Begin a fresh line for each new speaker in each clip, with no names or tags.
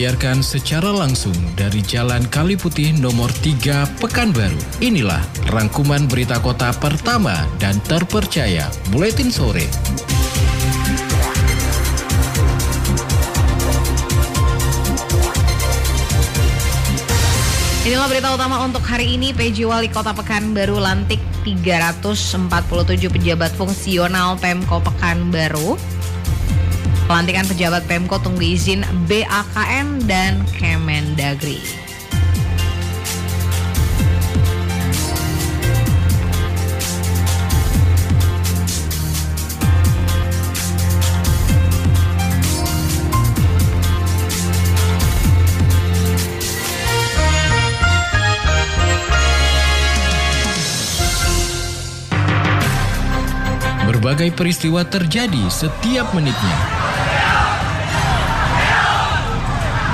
disiarkan secara langsung dari Jalan Kali Putih nomor 3 Pekanbaru. Inilah rangkuman berita kota pertama dan terpercaya Buletin Sore.
Inilah berita utama untuk hari ini. PJ Wali Kota Pekanbaru lantik 347 pejabat fungsional Pemko Pekanbaru. Pelantikan pejabat Pemko tunggu izin BAKN dan Kemendagri.
Berbagai peristiwa terjadi setiap menitnya.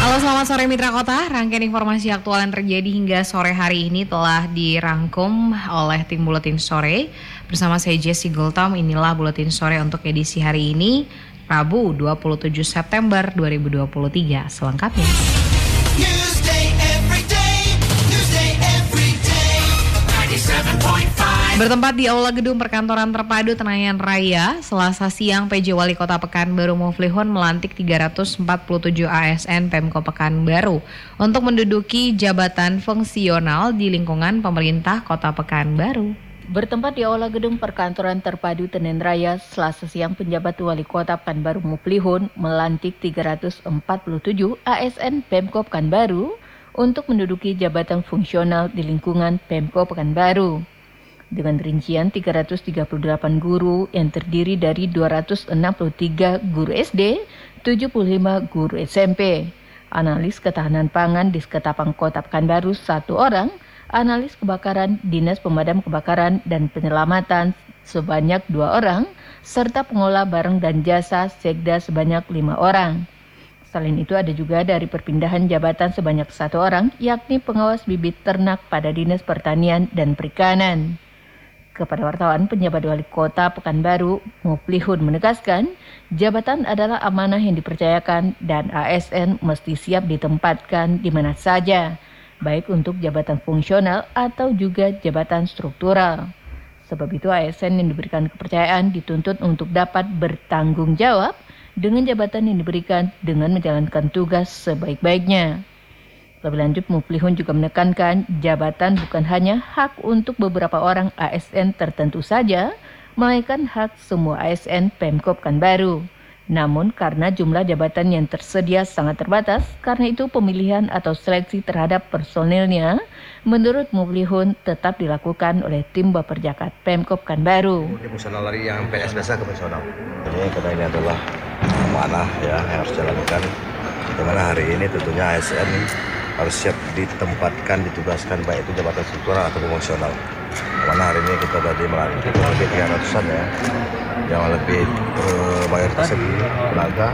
Halo selamat sore Mitra Kota, rangkaian informasi aktual yang terjadi hingga sore hari ini telah dirangkum oleh tim Buletin Sore. Bersama saya Jesse Gultom, inilah Buletin Sore untuk edisi hari ini, Rabu 27 September 2023. Selengkapnya.
Newsday
Bertempat di Aula Gedung Perkantoran Terpadu Tenayan Raya, Selasa siang PJ Wali Kota Pekanbaru Muflihun melantik 347 ASN Pemko Pekanbaru untuk menduduki jabatan fungsional di lingkungan pemerintah Kota Pekanbaru.
Bertempat di Aula Gedung Perkantoran Terpadu Tenen Raya, Selasa siang penjabat Wali Kota Pekanbaru Muflihun melantik 347 ASN Pemko Pekanbaru untuk menduduki jabatan fungsional di lingkungan Pemko Pekanbaru. Dengan rincian 338 guru yang terdiri dari 263 guru SD, 75 guru SMP, analis ketahanan pangan di Seketapang Kota Pekanbaru satu orang, analis kebakaran Dinas Pemadam Kebakaran dan Penyelamatan sebanyak dua orang, serta pengolah barang dan jasa Sekda sebanyak lima orang. Selain itu ada juga dari perpindahan jabatan sebanyak satu orang, yakni pengawas bibit ternak pada Dinas Pertanian dan Perikanan. Kepada wartawan, penjabat wali kota Pekanbaru, Muflihun menegaskan, jabatan adalah amanah yang dipercayakan dan ASN mesti siap ditempatkan di mana saja, baik untuk jabatan fungsional atau juga jabatan struktural. Sebab itu ASN yang diberikan kepercayaan dituntut untuk dapat bertanggung jawab dengan jabatan yang diberikan dengan menjalankan tugas sebaik-baiknya. Lebih lanjut, Muflihun juga menekankan jabatan bukan hanya hak untuk beberapa orang ASN tertentu saja, melainkan hak semua ASN Pemkop Pekanbaru. Namun karena jumlah jabatan yang tersedia sangat terbatas, karena itu pemilihan atau seleksi terhadap personilnya menurut Muflihun tetap dilakukan oleh tim Baperjakat Pemkop Pekanbaru.
Di fungsional lari yang PNS biasa ke fungsional. Ini karena ini adalah amanah ya yang harus dilakukan. Di mana hari ini tentunya ASN harus siap ditempatkan, ditugaskan baik itu jabatan struktural atau fungsional. Mana hari ini kita tadi melantik kurang lebih 300-an ya, yang lebih eh, lagi tenaga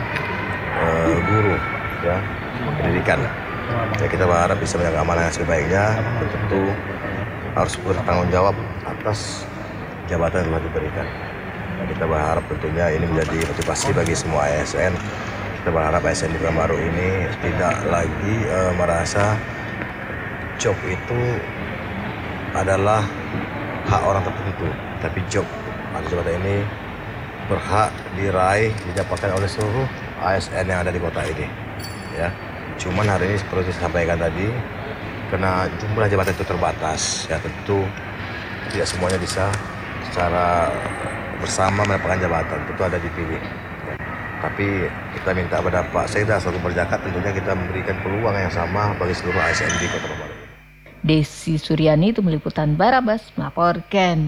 eh, guru ya pendidikan. Ya kita berharap bisa menjaga amanah yang sebaiknya, tentu harus bertanggung jawab atas jabatan yang telah diberikan. Kita berharap tentunya ini menjadi motivasi bagi semua ASN. Kita berharap ASN di baru ini tidak lagi eh, merasa job itu adalah hak orang tertentu, tapi job atau jabatan ini berhak diraih didapatkan oleh seluruh ASN yang ada di kota ini. Ya, cuman hari ini seperti saya sampaikan tadi, karena jumlah jabatan itu terbatas, ya tentu tidak semuanya bisa secara bersama mendapatkan jabatan tentu ada dipilih. Tapi kita minta pada Pak Sekda selalu berjakat tentunya kita memberikan peluang yang sama bagi seluruh ASN di Kota Baru.
Desi Suryani itu meliputan Barabas melaporkan.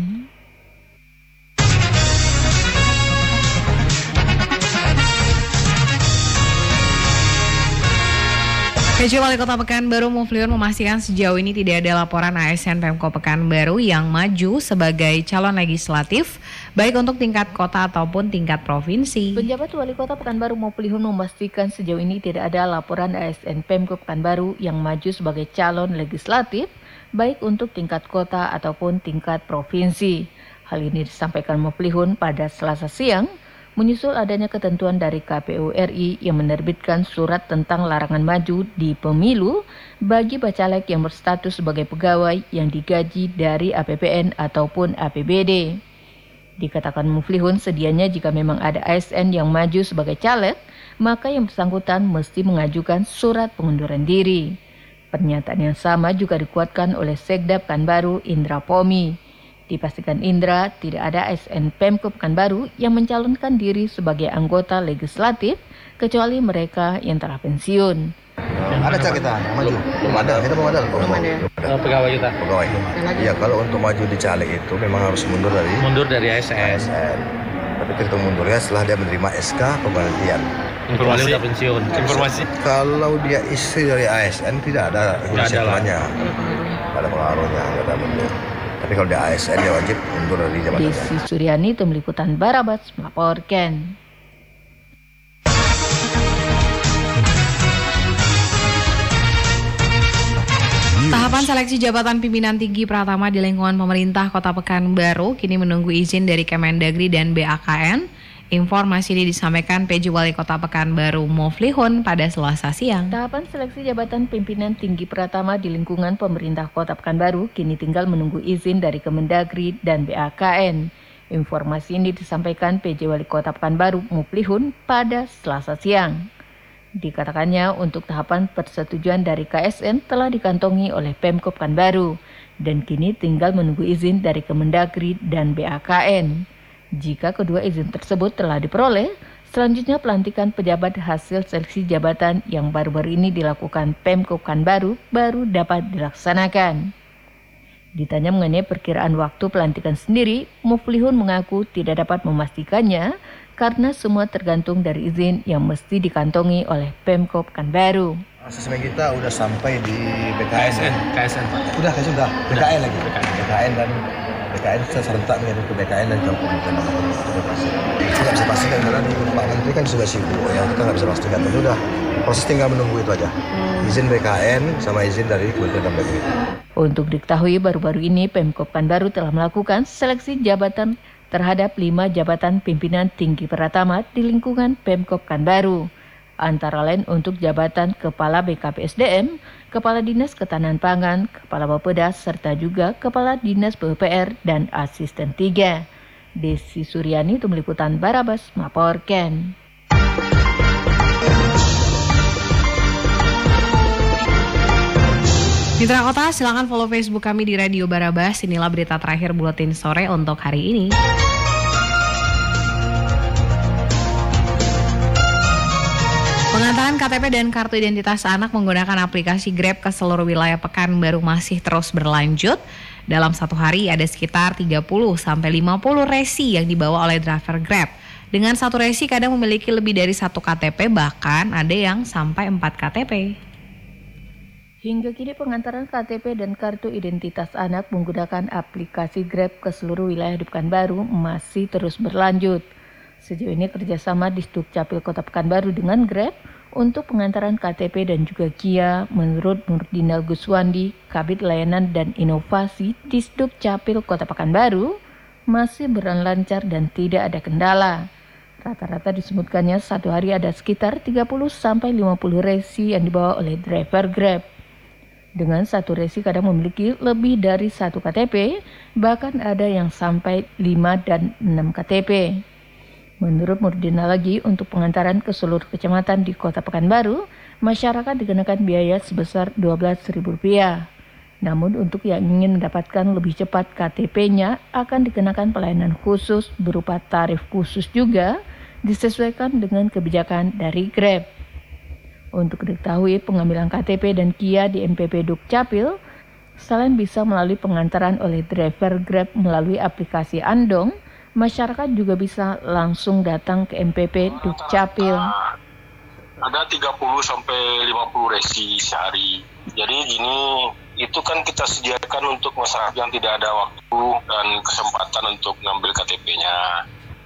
PJ Wali Kota Pekanbaru Mufliun memastikan sejauh ini tidak ada laporan ASN Pemko Pekanbaru yang maju sebagai calon legislatif baik untuk tingkat kota ataupun tingkat provinsi.
Penjabat Wali Kota Pekanbaru Muflihun memastikan sejauh ini tidak ada laporan ASN Pemko Pekanbaru yang maju sebagai calon legislatif baik untuk tingkat kota ataupun tingkat provinsi. Hal ini disampaikan Muflihun pada Selasa siang menyusul adanya ketentuan dari KPU RI yang menerbitkan surat tentang larangan maju di pemilu bagi bacalek yang berstatus sebagai pegawai yang digaji dari APBN ataupun APBD. Dikatakan Muflihun sedianya jika memang ada ASN yang maju sebagai caleg, maka yang bersangkutan mesti mengajukan surat pengunduran diri. Pernyataan yang sama juga dikuatkan oleh Sekda Pekanbaru Indra Pomi. Dipastikan Indra tidak ada ASN Pemko Pekanbaru yang mencalonkan diri sebagai anggota legislatif kecuali mereka yang telah pensiun.
Ada cak kita yang maju? Belum ada, kita belum ada. Belum ada.
Pegawai kita
Pegawai. Iya, kalau untuk maju di caleg itu memang harus mundur dari
mundur dari ASN
ASN. Tapi kita mundurnya setelah dia menerima SK pemberhentian.
informasi udah pensiun informasi
Kalau dia istri dari ASN tidak ada
Tidak ada lah.
inisiatifnya. Tidak ada pengaruhnya, tidak ada mundur. Tapi kalau dia ASN dia wajib mundur dari jabatannya.
Desi Suryani itu meliputan Barabas melaporkan.
Tahapan seleksi jabatan pimpinan tinggi Pratama di lingkungan pemerintah Kota Pekanbaru kini menunggu izin dari Kemendagri dan BAKN. Informasi ini disampaikan PJ Wali Kota Pekanbaru Muflihun pada Selasa siang.
Tahapan seleksi jabatan pimpinan tinggi Pratama di lingkungan pemerintah Kota Pekanbaru kini tinggal menunggu izin dari Kemendagri dan BAKN. Informasi ini disampaikan PJ Wali Kota Pekanbaru Muflihun pada Selasa siang. Dikatakannya untuk tahapan persetujuan dari KSN telah dikantongi oleh Pemkop Pekanbaru dan kini tinggal menunggu izin dari Kemendagri dan BAKN. Jika kedua izin tersebut telah diperoleh, selanjutnya pelantikan pejabat hasil seleksi jabatan yang baru-baru ini dilakukan Pemkop Pekanbaru baru dapat dilaksanakan. Ditanya mengenai perkiraan waktu pelantikan sendiri, Muflihun mengaku tidak dapat memastikannya karena semua tergantung dari izin yang mesti dikantongi oleh Pemkop Pekanbaru.
Asesmen kita udah sampai di BKN.
KSN KSN Pak
Udah, kan sudah. BKN lagi.
BKN.
BKN dan BKN kita serentak ke BKN dan ke pemerintah Tidak bisa pastikan karena di Pak Menteri kan sudah sibuk ya kita nggak bisa pastikan. Tapi udah proses tinggal menunggu itu aja. Izin BKN sama izin dari Kementerian Dalam Negeri.
Untuk diketahui baru-baru ini Pemkop Pekanbaru telah melakukan seleksi jabatan terhadap lima jabatan pimpinan tinggi Pratama di lingkungan Pemkop Pekanbaru. Antara lain untuk jabatan Kepala BKPSDM, Kepala Dinas Ketahanan Pangan, Kepala Bapeda, serta juga Kepala Dinas PUPR dan Asisten 3. Desi Suryani itu meliputan Barabas melaporkan.
Mitra Kota, silakan follow Facebook kami di Radio Barabas. Inilah berita terakhir buletin sore untuk hari ini. Pengantaran KTP dan kartu identitas anak menggunakan aplikasi Grab ke seluruh wilayah Pekanbaru masih terus berlanjut. Dalam satu hari ada sekitar 30 sampai 50 resi yang dibawa oleh driver Grab. Dengan satu resi kadang memiliki lebih dari satu KTP bahkan ada yang sampai 4 KTP.
Hingga kini pengantaran KTP dan kartu identitas anak menggunakan aplikasi Grab ke seluruh wilayah di Pekanbaru masih terus berlanjut. Sejauh ini kerjasama di Capil Kota Pekanbaru dengan Grab untuk pengantaran KTP dan juga KIA menurut Nurdinal Guswandi, Kabit Layanan dan Inovasi di Capil Kota Pekanbaru masih berjalan lancar dan tidak ada kendala. Rata-rata disebutkannya satu hari ada sekitar 30 sampai 50 resi yang dibawa oleh driver Grab. Dengan satu resi kadang memiliki lebih dari satu KTP, bahkan ada yang sampai 5 dan 6 KTP. Menurut Murdina lagi, untuk pengantaran ke seluruh kecamatan di Kota Pekanbaru, masyarakat dikenakan biaya sebesar Rp12.000. Namun untuk yang ingin mendapatkan lebih cepat KTP-nya akan dikenakan pelayanan khusus berupa tarif khusus juga disesuaikan dengan kebijakan dari Grab. Untuk diketahui pengambilan KTP dan KIA di MPP Dukcapil, selain bisa melalui pengantaran oleh driver Grab melalui aplikasi Andong, masyarakat juga bisa langsung datang ke MPP Dukcapil.
ada 30 sampai 50 resi sehari. Jadi gini, itu kan kita sediakan untuk masyarakat yang tidak ada waktu dan kesempatan untuk ngambil KTP-nya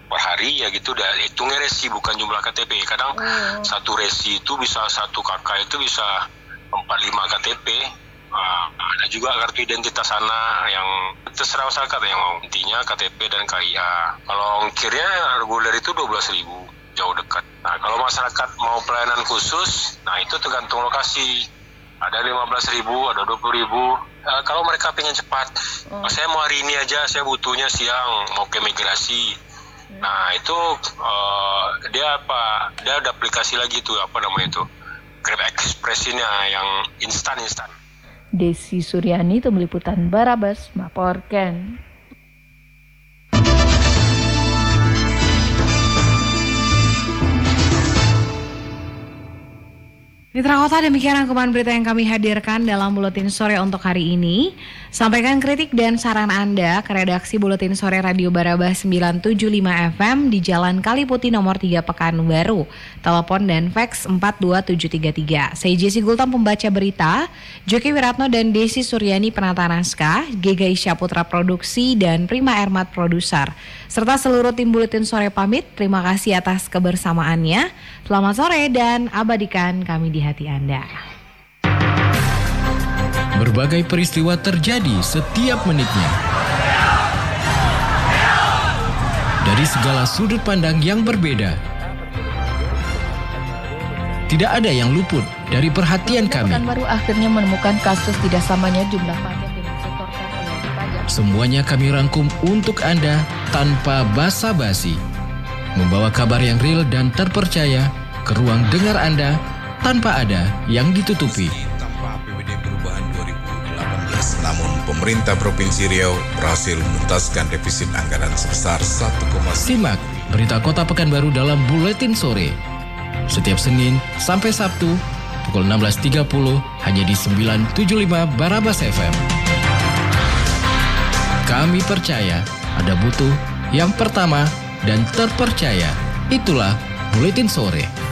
per hari ya gitu dan hitungnya resi bukan jumlah KTP. Kadang satu resi itu bisa satu kakak itu bisa 45 KTP. Nah, ada juga kartu identitas sana yang terserah masyarakat yang mau intinya KTP dan KIA. Kalau ongkirnya reguler itu 12.000 jauh dekat. Nah, kalau masyarakat mau pelayanan khusus, nah itu tergantung lokasi. Ada 15.000, ada 20.000. Eh, kalau mereka pengen cepat, "Oh, saya mau hari ini aja, saya butuhnya siang, mau ke migrasi. Nah, itu eh, dia apa? Dia ada aplikasi lagi tuh, apa namanya itu? Grab Express-nya yang instan-instan.
Desi Suryani, Tim Liputan Barabas, melaporkan.
Mitra Kota demikian rangkuman berita yang kami hadirkan dalam Buletin Sore untuk hari ini. Sampaikan kritik dan saran Anda ke redaksi Buletin Sore Radio Barabas 975 FM di Jalan Kali Putih nomor 3 Pekanbaru. Telepon dan fax 42733. Saya Jesse Gultam pembaca berita, Joki Wiratno dan Desi Suryani penata naskah, Gega Isya Putra Produksi dan Prima Ermat Produser. Serta seluruh tim Buletin Sore pamit, terima kasih atas kebersamaannya. Selamat sore dan abadikan kami di hati Anda.
Berbagai peristiwa terjadi setiap menitnya. Dari segala sudut pandang yang berbeda. Tidak ada yang luput dari perhatian kami.
baru akhirnya menemukan kasus tidak samanya jumlah pajak yang disetorkan oleh pajak.
Semuanya kami rangkum untuk Anda tanpa basa-basi. Membawa kabar yang real dan terpercaya ke ruang dengar Anda tanpa ada yang ditutupi.
Tanpa APBD perubahan 2018, namun pemerintah Provinsi Riau berhasil menuntaskan defisit anggaran sebesar 1,9
Simak berita Kota Pekanbaru dalam Buletin Sore. Setiap Senin sampai Sabtu pukul 16.30 hanya di 975 Barabas FM. Kami percaya ada butuh yang pertama dan terpercaya. Itulah Buletin Sore.